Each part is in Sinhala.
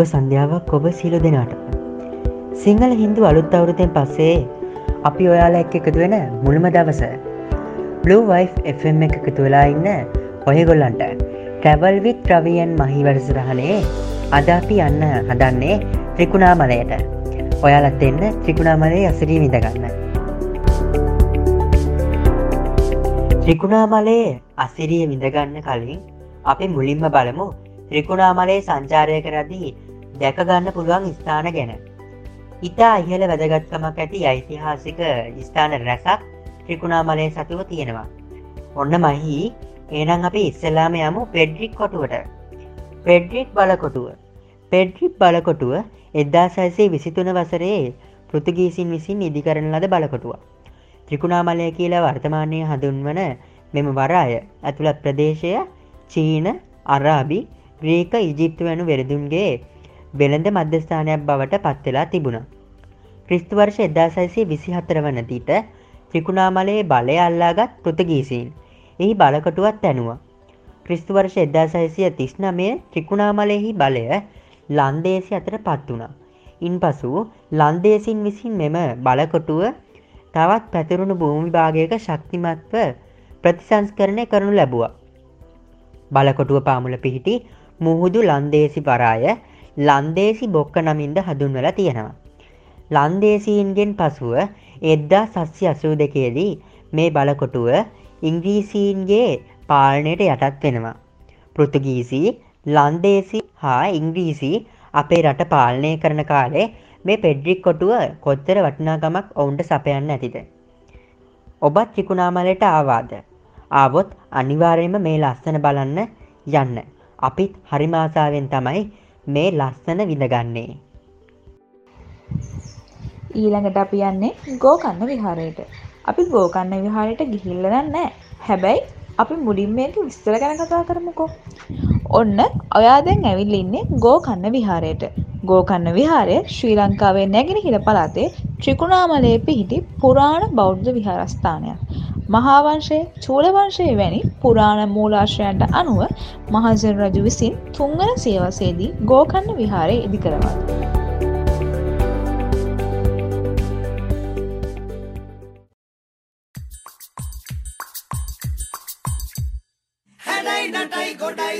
සුබ සන්ධ්‍යාවක් ඔබ සියලු දෙනාට. සිංහල හින්දු අලුත් අවුරුතෙන් පස්සේ අපි ඔයාලා එක් එකතු වෙන මුළුම දවස. Blue Wife FM එක එකතු වෙලා ඉන්න ඔයගොල්ලන්ට ටැවල් විත් ්‍රවියන් මහි වැඩසරහනේ අද අපි යන්න හදන්නේ ත්‍රිකුණාමලයට. ඔයාලත් එන්න ත්‍රිකුණාමලේ අසරී විඳගන්න. ත්‍රිකුණාමලේ අසිරිය විඳගන්න කලින් අපි මුලින්ම බලමු ත්‍රිකුණාමලේ සංචාරය කරදී දැකගන්න පුළුවන් ස්ථාන ගැන. ඉතා ඉහල වැදගත්කමක් ඇති ඓතිහාසික ස්ථාන රැසක් ත්‍රිකුණාමලේ සතුව තියෙනවා. ඔන්න මහි ඒනම් අපි ඉස්සලාම යමු පෙඩ්රික් කොටුවට. පෙඩ්රික් බලකොටුව. පෙඩ්රික් බලකොටුව එද්දා සැසේ විසිතුන වසරේ පෘතුගීසින් විසින් ඉදිකරන ලද බලකොටුව. ත්‍රිකුණාමලය කියලා වර්තමානය හඳුන්වන මෙම වරාය ඇතුළත් ප්‍රදේශය චීන අරාබි ග්‍රීක ඉජිප්තු වැනු වෙරදුන්ගේ වෙළඳ මධ්‍යස්ථානයක් බවට පත්වෙලා තිබුණ. ක්‍රිස්තුවර්ෂ එදදාසයිසේ විසි හතර වනතිට ත්‍රිකුණාමලයේ බලය අල්ලාගත් පෘතගීසීන් එහි බලකටුවත් ඇනුව. ක්‍රිස්තුවර්ෂ එදදා සයිසිය තිස්නමය ත්‍රිකුණාමලෙහි බලය ලන්දේසි අතර පත් වුණ. ඉන් පසු ලන්දේසින් විසින් මෙම බලකොටුව තවත් පැතිරුණු භූමි භාගයක ශක්තිමත්ව ප්‍රතිසංස්කරණය කරනු ලැබුව. බලකොටුව පාමුල පිහිටි මුහුදු ලන්දේසි පරාය ලන්දේසි බොක්ක නමින්ද හඳුන්වල තියෙනවා. ලන්දේසීන්ගෙන් පසුව එද්දා සස්්‍ය අසූ දෙකේදී මේ බලකොටුව ඉංග්‍රීසීන්ගේ පාලනයට යටත් වෙනවා. පෘතුගීසි ලන්දේසි හා ඉංග්‍රීසි අපේ රට පාලනය කරන කාලේ මේ පෙඩ්රික් කොටුව කොච්චර වටිනාගමක් ඔවුන්ට සපයන්න ඇතිද. ඔබත් ත්‍රිකුණාමලට ආවාද. ආවොත් අනිවාරයම මේ ලස්සන බලන්න යන්න. අපිත් හරිමාසාවෙන් තමයි මේ ලස්සන විඳගන්නේ. ඊළඟට අපි යන්නේ ගෝකන්න විහාරයට. අපි ගෝකන්න විහාරයට ගිහිල්ල නෑ හැබැයි අපි මුලින් මේක විස්තර ගැන කතා කරමුකෝ. ඔන්න ඔයා දැන් ඇවිල්ල ඉන්නේ ගෝකන්න විහාරයට. ගෝකන්න විහාරය ශ්‍රී ලංකාවේ නැගෙනහිර පළාතේ ත්‍රිකුණාමලයේ පිහිටි පුරාණ බෞද්ධ විහාරස්ථානයක්. මහාවංශය චූලවංශය වැනි පුරාණ මූලාශ්‍රයන්ට අනුව මහජන රජු විසින් තුංගන සේවසේදී ගෝකන්න විහාරය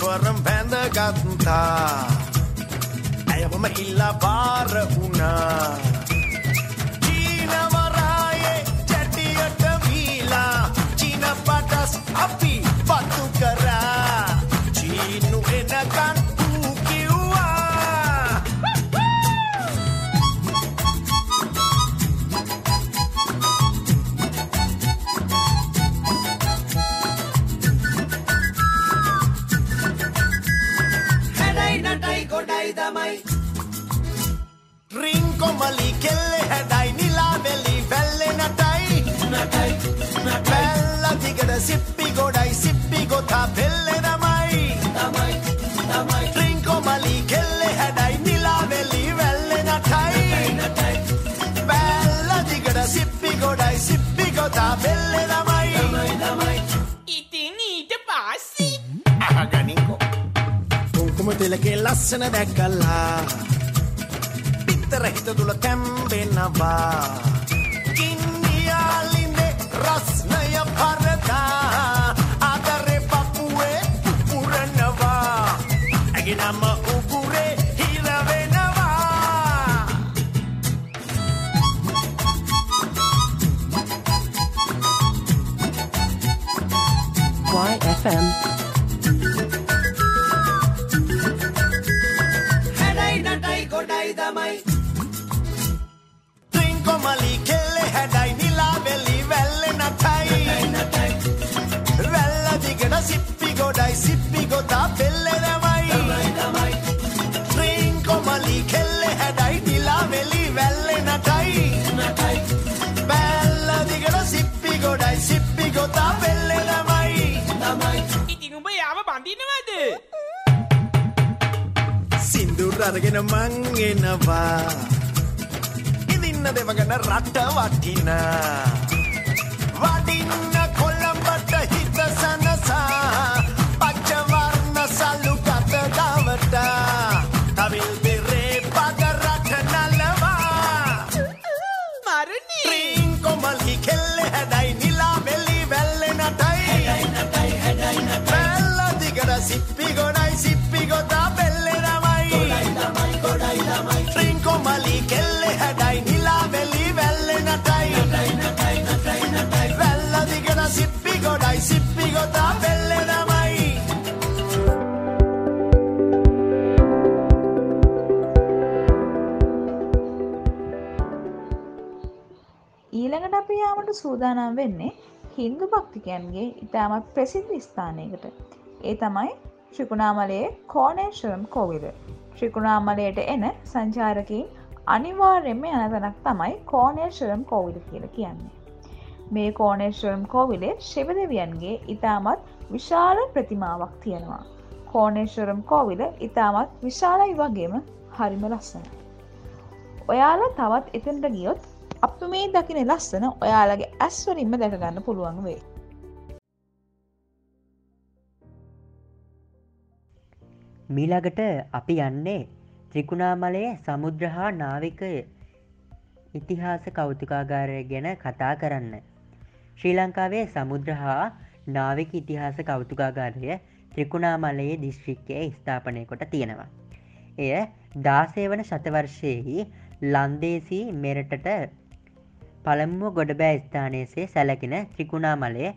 ඕනෙශ්වරම් වැඳගත්තා ඇයවම ඉල්ලා බාර වුණා. ලස්සන නටයි ගොඩයි දමයි ත්‍රිංකොමලි කෙල්ලෙ හැඩයි නිලා වෙලි වැල්ල නටයි වැල්ල දිගට සිප්පි ගොඩයි සිප්පි ගොතා පෙල්ලෙනමයි සිින්දුර අරගෙන මං එනවා. ඉදින්න දෙවගන රට වටින. වඩින්න කොල්ලඹට හිත සූදානම් වෙන්නේ හින්දු භක්තිකයන්ගේ ඉතාමත් ප්‍රසිද්ධ ස්ථානයකට. ඒ තමයි ශ්‍රිකුණාමලයේ කෝනේශ්වරම් කෝවිල. ශ්‍රිකුණාමලයට එන සංචාරකින් අනිවාර්යෙන්ම යන තැනක් තමයි කෝනේශ්වරම් කෝවිල කියල කියන්නේ. මේ කෝනේශ්වරම් කෝවිලේ ශිවදවියන්ගේ ඉතාමත් විශාල ප්‍රතිමාවක් තියෙනවා. කෝනේශ්වරම් කෝවිල ඉතාමත් විශාලයි වගේම හරිම ලස්සන. ඔයාලා තවත් එතන්ට ගියොත් අප මේ දකින ලස්සන ඔයාලගේ ඇස්වලින්ම දැකගන්න පුළුවන් වේ. මීළඟට අපි යන්නේ ත්‍රිකුණාමලයේ සමුද්‍ර හා නාවික ඉතිහාස කෞතුකාගාරය ගැන කතා කරන්න. ශ්‍රී ලංකාවේ සමුද්‍ර හා නාවික ඉතිහාස කෞතුකාගාරය ත්‍රිකුණාමලයේ දිශ්‍රික්කය ස්ථාපනය කොට තියෙනවා. එය දාසය වන ශතවර්ෂයෙහි ලන්දේසී මෙරටට පළමුුව ගොඩබෑ ස්ථානයසේ සැලකෙන ත්‍රිකුණාමලය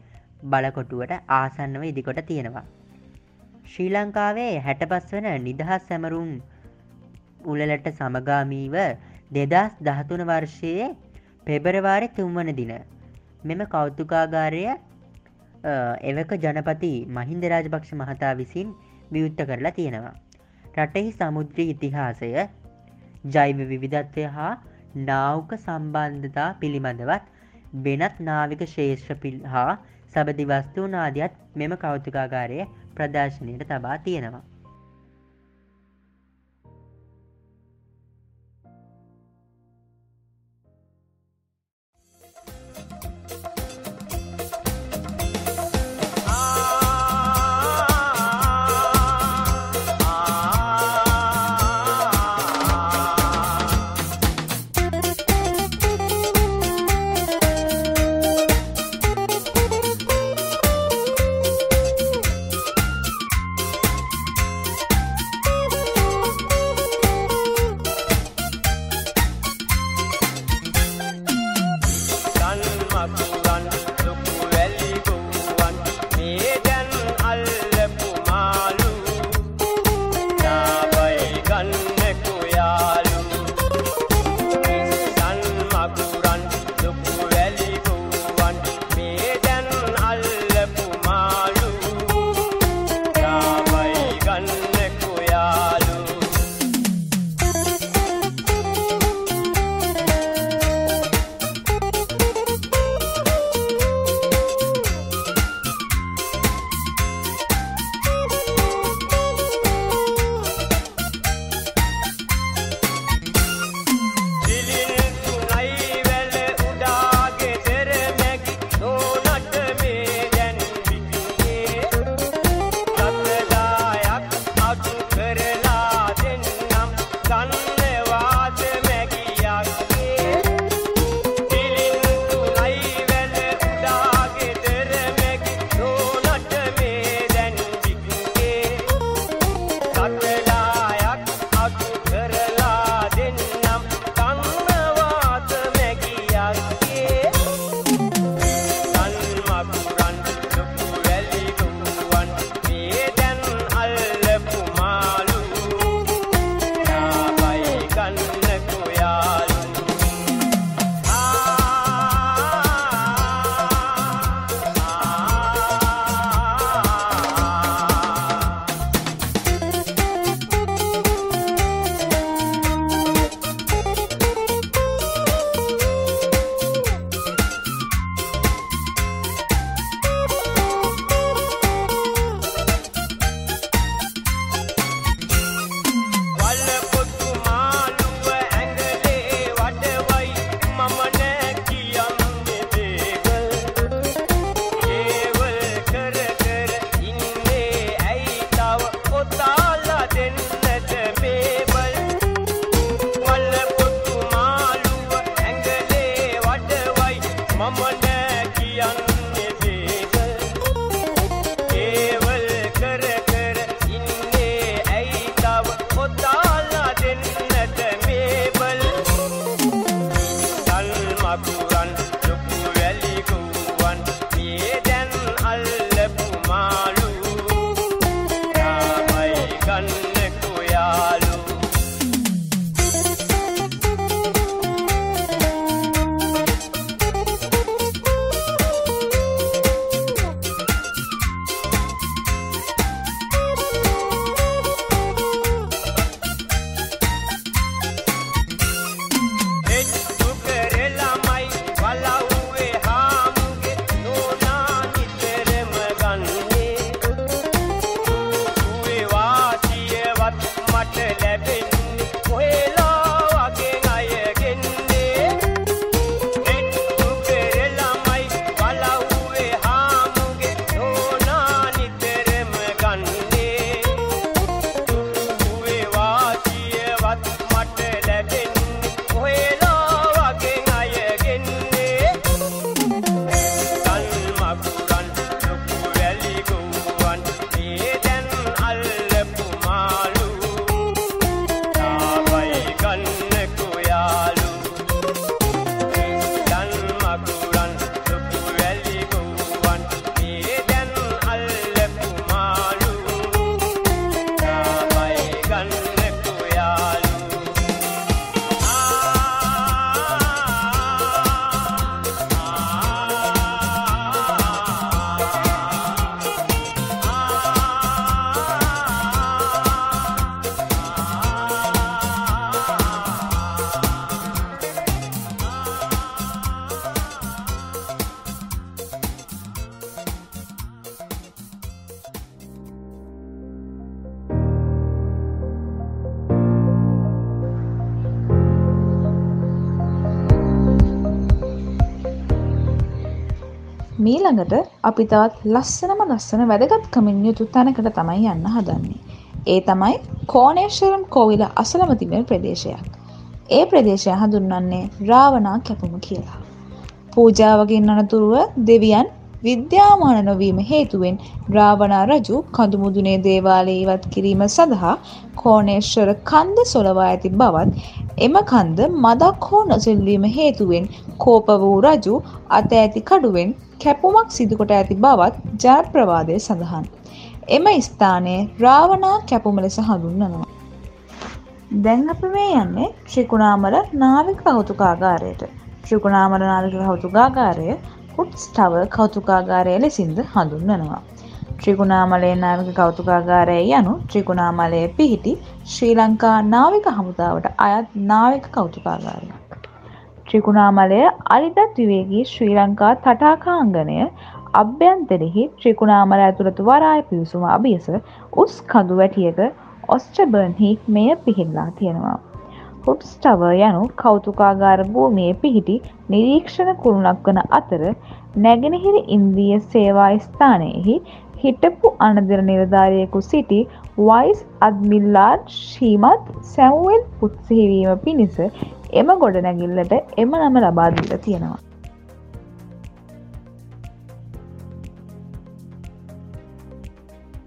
බලකොටුවට ආසන්නව ඉදිකොට තියෙනවා. ශ්‍රී ලංකාවේ හැටපස් වන නිදහස් සැමරුම් උලලට සමගාමීව දෙදස් දහතුන වර්ෂයේ පෙබරවාරි තුන්වන දින මෙම කෞතුකාගාරය එවක ජනපති මහින්ද රාජපක්ෂ මහතා විසින් වියුත්ත කරලා තියෙනවා. රටෙහි සමුද්‍රී ඉතිහාසය ජෛව විවිධත්වය හා නාවක සම්බන්ධතා පිළිබඳවත් වෙනත් නාවික ශේෂ්ත්‍ර පිල් හා සබදි වස්තුූනාදයක් මෙම කෞතුකාගාරය ප්‍රදර්ශනයට තබා තියෙනවා. මීළඟට අපි තවත් ලස්සනම ලස්සන වැදගත්කමින් යුතු තැනකට තමයි යන්න හදන්නේ. ඒ තමයි කෝනේශ්වරම් කෝවිල අසලම තිබෙන ප්‍රදේශයක්. ඒ ප්‍රදේශය හඳුන්වන්නේ රාවනා කැපුම කියලා. පූජාවකින් අනතුරුව දෙවියන් විද්‍යාමාන නොවීම හේතුවෙන් රාවණා රජු කඳුමුදුනේ දේවාලය ඉවත් කිරීම සඳහා කෝණේශ්වර කන්ද සොලවා ඇති බවත් එම කන්ද මදක් හෝ නොසෙල්වීම හේතුවෙන් කෝප වූ රජු අත ඇති කඩුවෙන් කැපුමක් සිදුකොට ඇති බවත් ජනප්‍රවාදය සඳහන්. එම ස්ථානය රාවණා කැපුම ලෙස හඳුන්වනවා. දැන් අප මේ යන්නේ ත්‍රිකුණාමල නාවික කෞතුකාගාරයට. ත්‍රිකුණාමල නාවික කෞතුකාගාරය කුට්ස්ටව කෞතුකාගාරය ලෙසින්ද හඳුන්වනවා. ත්‍රිකුණාමලයේ නාවික කෞතුකාගාරය යනු ත්‍රිකුණාමලයේ පිහිටි ශ්‍රී ලංකා නාවික හමුදාවට අයත් නාවික කෞතුකාගාරයක්. ත්‍රිකුණාමලය අලිදත් විවේගී ශ්‍රී ලංකා තටාකාංගනය අභ්‍යන්තරෙහි ත්‍රිකුණාමල ඇතුළතු වරාය පිවිසුම අභියස උස් කඳු වැටියක ඔස්ටබර්න්හි මෙය පිහිල්ලා තියෙනවා. හුට්ස්ටව යනු කෞතුකාගාර භූමියේ පිහිටි නිරීක්ෂණ කුළුණක් වන අතර නැගෙනහිර ඉන්දිය සේවා ස්ථානයෙහි හිටපු අනදර නිලධාරියෙකු සිටි වයිස් අද්මිල්ලාඩ් ශීමත් සැව්වෙල් පුත්සිහිවීම පිණිස එම ගොඩනැගිල්ලට එම නම ලබාදීල තියෙනවා.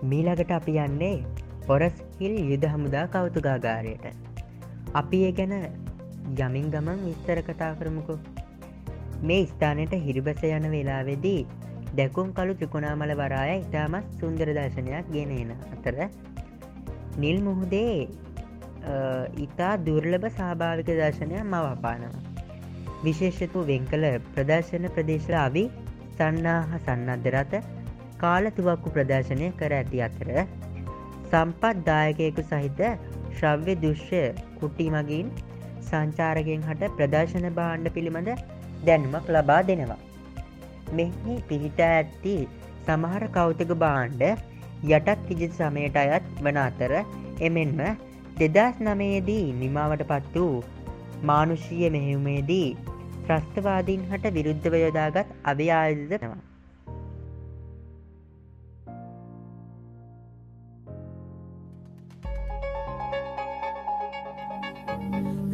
මීළඟට අපි යන්නේ පොරස් හිල් යුද හමුදා කෞතුකාගාරයට අපි ඒ ගැන යමින් ගමන් විස්තර කතා කරමුකු. මේ ස්ථානයට හිරිබස යන වෙලාවෙදී දැකුම් කළු ත්‍රිකුණාමල වරාය ඉතාමත් සුන්දර දර්ශනයක් ගෙනන අතර නිල් මුහුදේ ඉතා දුර්ලභ සභාවික දර්ශනය මවපානවා විශේෂතු වෙංකල ප්‍රදර්ශන ප්‍රදේශල අවි සන්නාහ සන්නද්ධරත කාලතුවක්කු ප්‍රදර්ශනය කර ඇති අතර සම්පත් දායකයෙකු සහිත ශ්‍රව්‍ය දුෂ්‍ය කුට්ටි මගින් සංචාරගෙන් හට ප්‍රදර්ශන භාණ්ඩ පිළිබඳ දැනුමක් ලබා දෙනවා. මෙහි පිහිට ඇත්ති සමහර කෞතක භාණ්ඩ යටත් විජි සමයට අයත් වන අතර එමෙන්ම දෙදස් නමයේදී නිමාවට පත් වූ මානුෂීය මෙහෙවුමේදී ත්‍රස්තවාදීන් හට විරුද්ධව යොදාගත්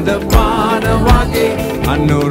වයසේ සඳපාන වගේ අනුරාපුරේ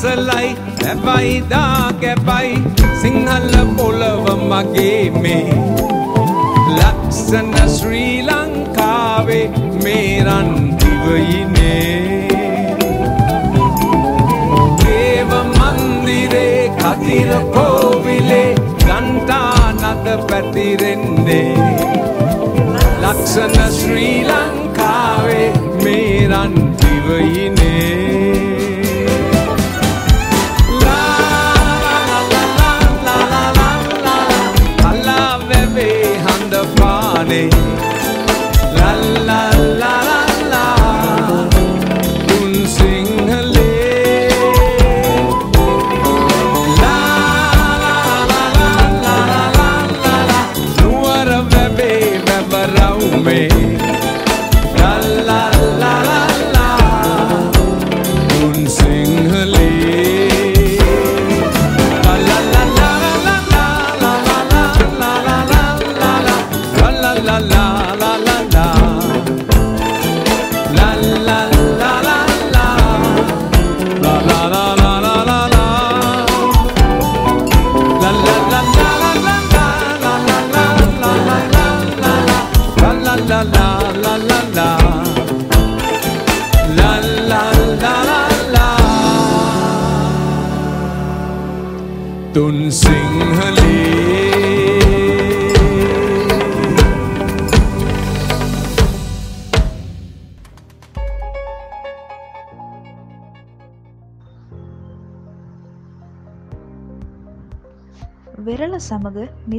අසලයි ඇබයිදා ගැබයි සිංහල පොළව මගේ මේ ලක්සන ශ්‍රී ලංකාවේ මේරන් දිවයිනේ. දේව මන්දිරේ කතිර කෝවිලේ ගන්ටා නද පැතිරෙන්නේ. ලක්ෂණ ශ්‍රී ලංකාවේ මේරන් දිවයිනේ.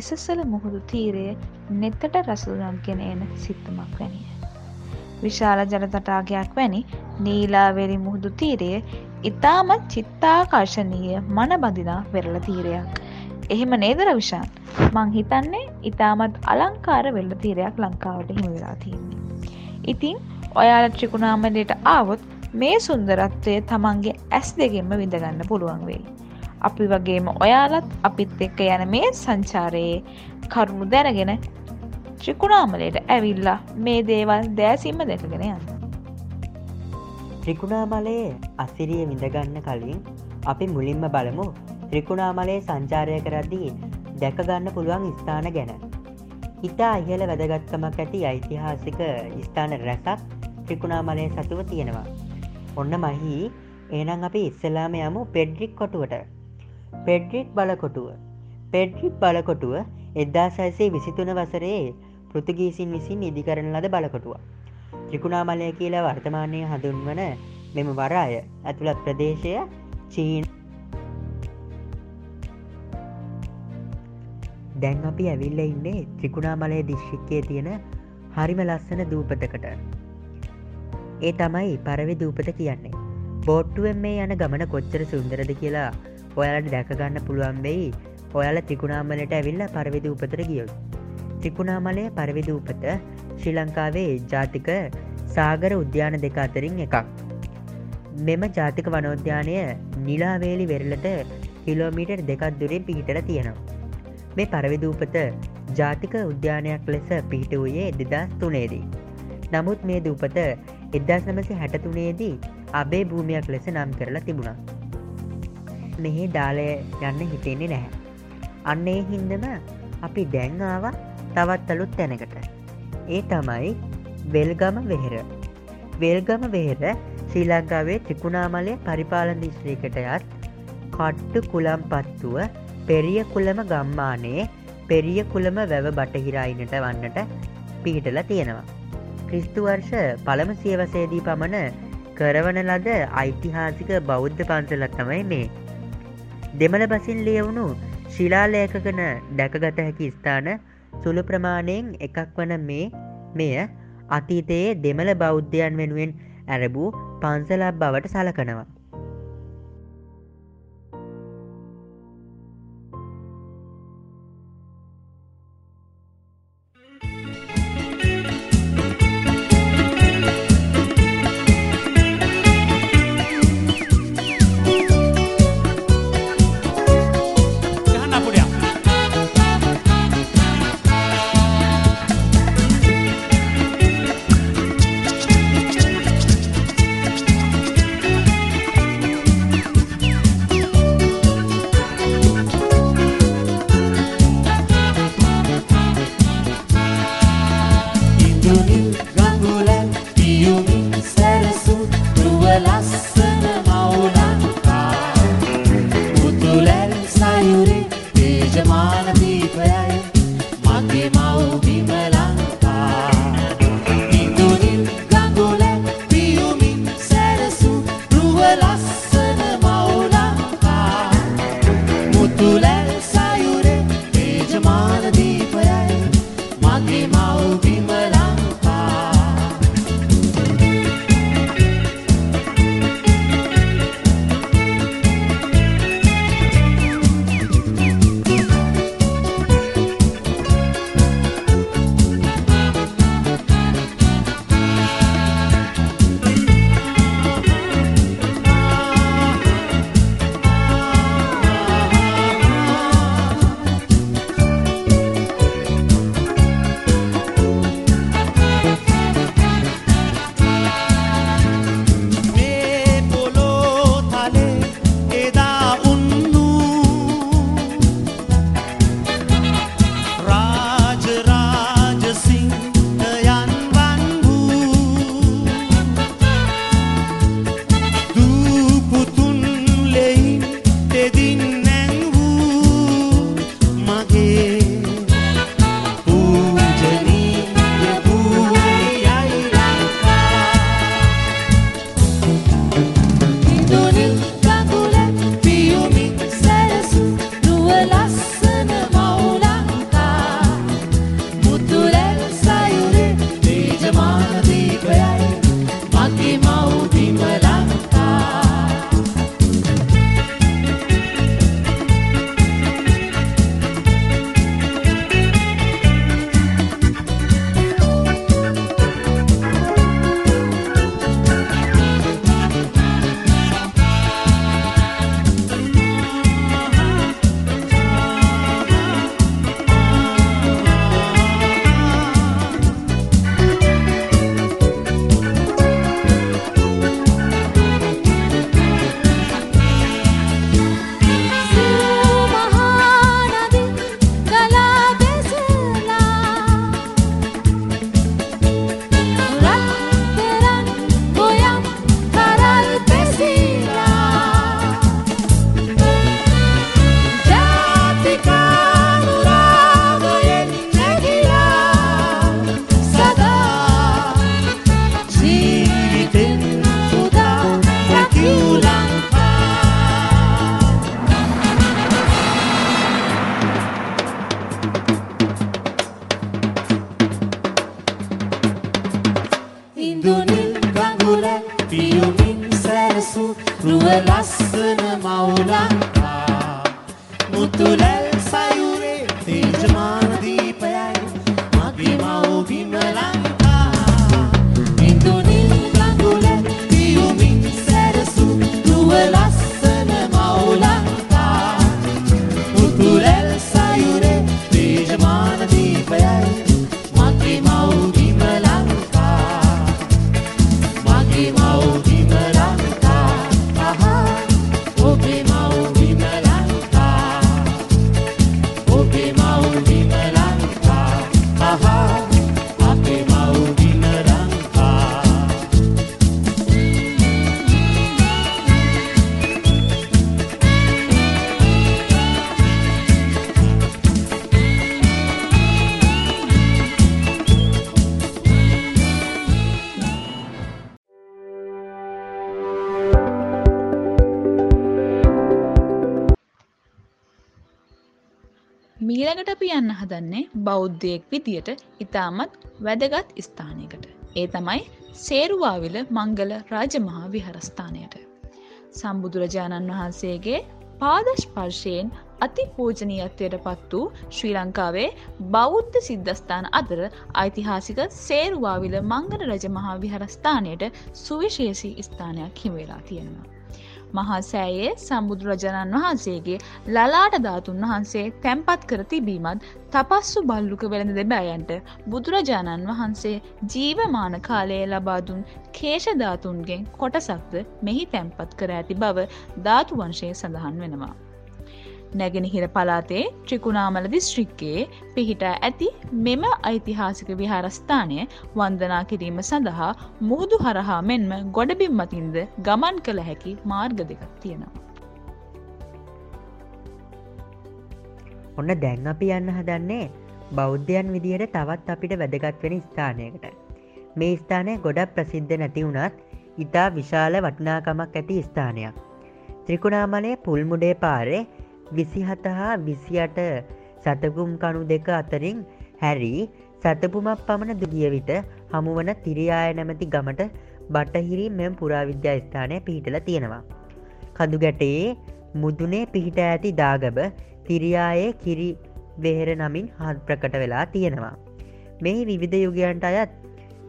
නිසසල මුහුදු තීරය නෙත්තට රසුනක් ගෙන එන සිත්තමක් වැනිය. විශාල ජලතටාකයක් වැනි නීලාවෙරි මුහුදු තීරය ඉතාමත් චිත්තාකර්ශනීය මන බඳිනා වෙරළ තීරයක්. එහෙම නේදර විශාන් මං හිතන්නේ ඉතාමත් අලංකාර වෙල්ල තීරයක් ලංකාවට හිමි වෙලා තියන්නේ. ඉතින් ඔයාල ත්‍රිකුණාමලයට ආවොත් මේ සුන්දරත්වය තමන්ගේ ඇස් දෙගෙන්ම විඳගන්න පුළුවන් වෙයි. අපි වගේම ඔයාලත් අපිත් එක්ක යන මේ සංචාරයේ කරුණු දැනගෙන ත්‍රිකුණාමලයට ඇවිල්ලා මේ දේවල් දෑසිම්ම දැකගෙන යන්න. ත්‍රිකුණාමලයේ අසිරිය විඳගන්න කලින් අපි මුලින්ම බලමු ත්‍රිකුණාමලයේ සංචාරය කරද්දී දැකගන්න පුළුවන් ස්ථාන ගැන. ඉතා ඉහල වැදගත්කමක් ඇති ඓතිහාසික ස්ථාන රැසක් ත්‍රිකුණාමලය සතුව තියෙනවා. ඔන්න මහි ඒනම් අපි ඉස්සලාම යමු පෙඩ්රික් කොටුවට. පෙඩ්රික් බලකොටුව. පෙඩ්රික් බලකොටුව එද්දා සැසේ විසිතුන වසරේ පෘතුගීසින් විසින් ඉදිකරන ලද බලකොටුව. ත්‍රිකුණාමලය කියලා වර්තමානය හඳුන්වන මෙම වරාය ඇතුළත් ප්‍රදේශය චීන් දැන් අපි ඇවිල්ල ඉන්නේ ත්‍රිකුණාමලය දිශ්ෂික්කේ තියෙන හරිම ලස්සන දූපතකට ඒ තමයි පරවි දූපත කියන්නේ බෝට්ටුවෙන් මේ යන ගමන කොච්චර සුන්දරද කියලා ඔයාලට දැකගන්න පුළුවන් වෙයි ඔයාල ත්‍රිකුණාමලට ඇවිල්ල පරවිධ උපතර ගියොත් ත්‍රිකුණාමලය පරවිධ උපත ශ්‍රී ලංකාවේ ජාතික සාගර උද්‍යාන දෙක අතරින් එකක් මෙම ජාතික වනෝද්‍යානය නිලාවේලි වෙරලට කිලෝමීටර් දෙකක් දුරින් පිහිටල තියෙනවා මේ පරවිදූපත ජාතික උද්‍යානයක් ලෙස පිහිට වූයේ දෙදස් තුනේදී. නමුත් මේ දූපත එදදාස් නමසි හැටතුනේදී අබේ භූමියක් ලෙස නම් කරලා තිබුණා. මෙහි දාලය යන්න හිතෙන්නේ නැහැ. අන්නේ හින්දම අපි දැංආව තවත් අලුත් තැනකට. ඒ තමයි වෙල්ගම වෙහෙර. වෙල්ගම වෙහෙර ශ්‍රී ලංකාවේ ත්‍රිකුණාමලය පරිපාලන දිශ්‍රීකටයත් කට්ටු කුලම් පත්තුව පෙරිය කුලම ගම්මානයේ පෙරිය කුලම වැව බටහිරයිනට වන්නට පිහිටල තියෙනවා. ක්‍රිස්තු වර්ෂ පළම සියවසේදී පමණ කරවන ලද ඓතිහාසික බෞද්ධ පන්සලත් තමයි මේ. දෙමළ බසින් ලියවුණු ශිලාලේකකන දැකගත හැකි ස්ථාන සුළු ප්‍රමාණයෙන් එකක් වන මේ මෙය අතීතයේ දෙමළ බෞද්ධයන් වෙනුවෙන් ඇරබූ පන්සලක් බවට සලකනවා. on මගේ මව්බිම මීළඟට අපි යන්න හදන්නේ බෞද්ධයෙක් විදියට ඉතාමත් වැදගත් ස්ථානයකට. ඒ තමයි සේරුවාවිල මංගල රාජමහා විහරස්ථානයට. සම්බුදුරජාණන් වහන්සේගේ පාදශ්පර්ශයෙන් අති පූජනීයත්වයට පත් වූ ශ්‍රී ලංකාවේ බෞද්ධ සිද්ධස්ථාන අතර ඓතිහාසික සේරුවාවිල මංගල රජ මහා විහරස්ථානයට සුවිශේෂී ස්ථානයක් හිමවෙලා තියෙනවා. මහා සෑයේ සම්බුදුරජාණන් වහන්සේගේ ලලාට ධාතුන් වහන්සේ තැන්පත් කර තිබීමත් තපස්සු බල්ලුක වෙළඳ දෙබෑයන්ට බුදුරජාණන් වහන්සේ ජීවමාන කාලයේ ලබාදුන් කේෂධාතුන්ගෙන් කොටසක්ද මෙහි තැන්පත් කර ඇති බව ධාතු වංශය සඳහන් වෙනවා. නැගෙනහිර පලාතේ ත්‍රිකුණාමල දිස්ත්‍රික්කයේ පිහිටා ඇති මෙම ඓතිහාසික විහාරස්ථානය වන්දනා කිරීම සඳහා මුහුදු හරහා මෙන්ම ගොඩබිම් මතින්ද ගමන් කළ හැකි මාර්ග දෙකක් තියෙනවා. ඔන්න දැන් අපි යන්න හදන්නේ බෞද්ධයන් විදිහට තවත් අපිට වැදගත් වෙන ස්ථානයකට. මේ ස්ථානය ගොඩක් ප්‍රසිද්ධ නැති වුණත් ඉතා විශාල වටනාකමක් ඇති ස්ථානයක්. ත්‍රිකුණාමලය පුල්මුඩේ පාරේ විසිහත හා විසියට සතකුම් කණු දෙක අතරින් හැරි සැතපුමක් පමණ දුගිය විට හමුවන තිරියාය නැමැති ගමට බටහිරි මෙම පුරාවිද්‍යා ස්ථානය පිහිටල තියෙනවා. කඳු ගැටයේ මුදුනේ පිහිට ඇති දාගබ තිරියායේ කිරි වෙහෙර නමින් හත් ප්‍රකට වෙලා තියෙනවා. මේ විවිධ යුගයන්ට අයත්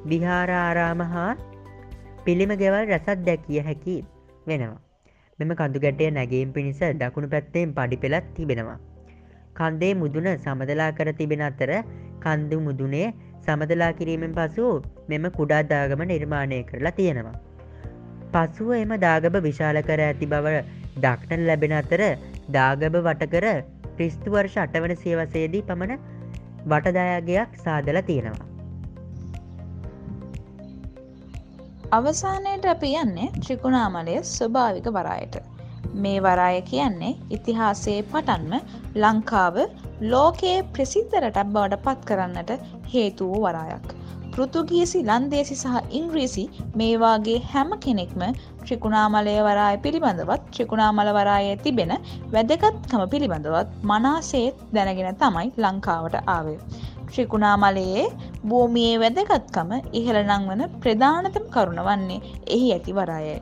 විහාරාරාම හා පිළිම ගෙවල් රැසත් දැකිය හැකි වෙනවා. මෙම කඳු ගැටේ නැගීම් පිණිස දකුණු පැත්තෙන් පඩි පෙළත් තිබෙනවා. කන්දේ මුදුන සමදලා කර තිබෙන අතර කන්දු මුදුනේ සමදලා කිරීමෙන් පසු මෙම කුඩා දාගම නිර්මාණය කරලා තියෙනවා. පසුව එම දාගබ විශාල කර ඇති බව දක්නට ලැබෙන අතර දාගබ වටකර ක්‍රිස්තු වර්ෂ අටවන සියවසේදී පමණ වටදායගයක් සාදල තියෙනවා. අවසානයට අපි යන්නේ ත්‍රිකුණාමලය ස්වභාවික වරායට. මේ වරාය කියන්නේ ඉතිහාසයේ පටන්ම ලංකාව ලෝකයේ ප්‍රසිද්ධ රටක් බවට පත් කරන්නට හේතු වූ වරායක්. පෘතුගීසි ලන්දේසි සහ ඉංග්‍රීසි මේවාගේ හැම කෙනෙක්ම ත්‍රිකුණාමලය වරාය පිළිබඳවත් ත්‍රිකුණාමල වරායේ තිබෙන වැදගත්කම පිළිබඳවත් මනාසේත් දැනගෙන තමයි ලංකාවට ආවේ. ත්‍රිකුණාමලයේ භූමියයේ වැදගත්කම ඉහළ නංවන ප්‍රධානතම කරුණ වන්නේ එහි ඇති වරායයි.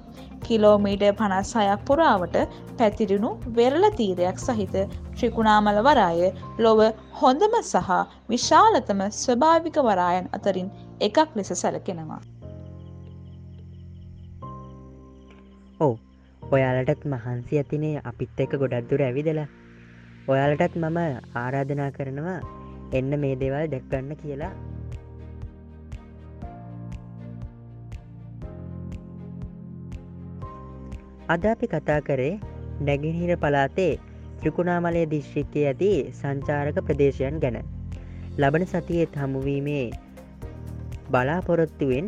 කිලෝමීට පනස් හයක් පුරාවට පැතිරුණු වෙරල තීරයක් සහිත ත්‍රිකුණාමල වරාය ලොව හොඳම සහ විශාලතම ස්වභාවික වරායන් අතරින් එකක් ලෙස සැලකෙනවා. ඕ ඔයාලටත් මහන්සි ඇතිනේ අපිත් එක ගොඩක්දුර ඇවිදලා ඔයාලටත් මම ආරාධනා කරනවා එන්න මේ දේවල් දැක්ගන්න කියලා. අද අපි කතා කරේ නැගිහිර පලාතේ ත්‍රිකුණාමලය දිශ්ෂික්කය ඇති සංචාරක ප්‍රදේශයන් ගැන. ලබන සතියේත් හමුවීමේ බලාපොරොත්තුවෙන්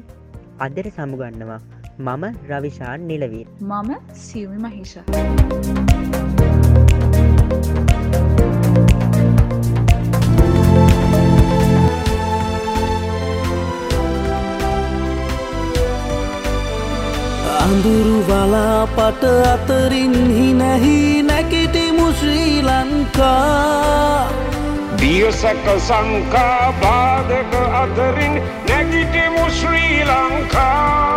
අදර සමුගන්නවා මම රවිශාන් නිලවීන් මම සියමි මහිෂ. අඳුරු වලාපට අතරින් හිනැහි නැකිටිමු ශ්‍රී ලංකා. දියසක සංකා බාධක අතරින් නැගිටිමු ශ්‍රී Lanka.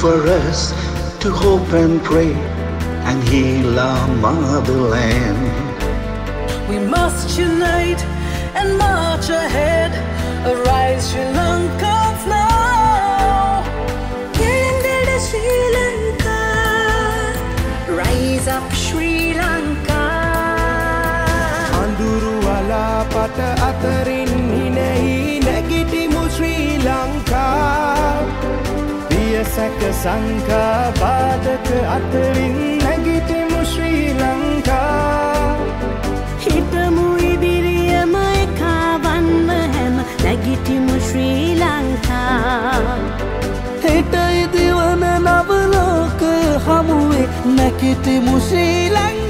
for us to hope and pray and heal our motherland. We must unite and march ahead. Arise, Sri Lanka, now. Yelengada Sri Lanka. Rise up, Sri Lanka. Anduru ala pata atarin. පියසැක සංකා බාධක අතරින් නැගිටිමු ශ්‍රී ලංකා. හිතමු ඉදිරියම එකාවන්ම හැම නැගිටිමු ශ්‍රී ලංකා. හෙට ඉදිවන නවලෝකය හමුවේ නැකිටිමු ශ්‍රී ලංකා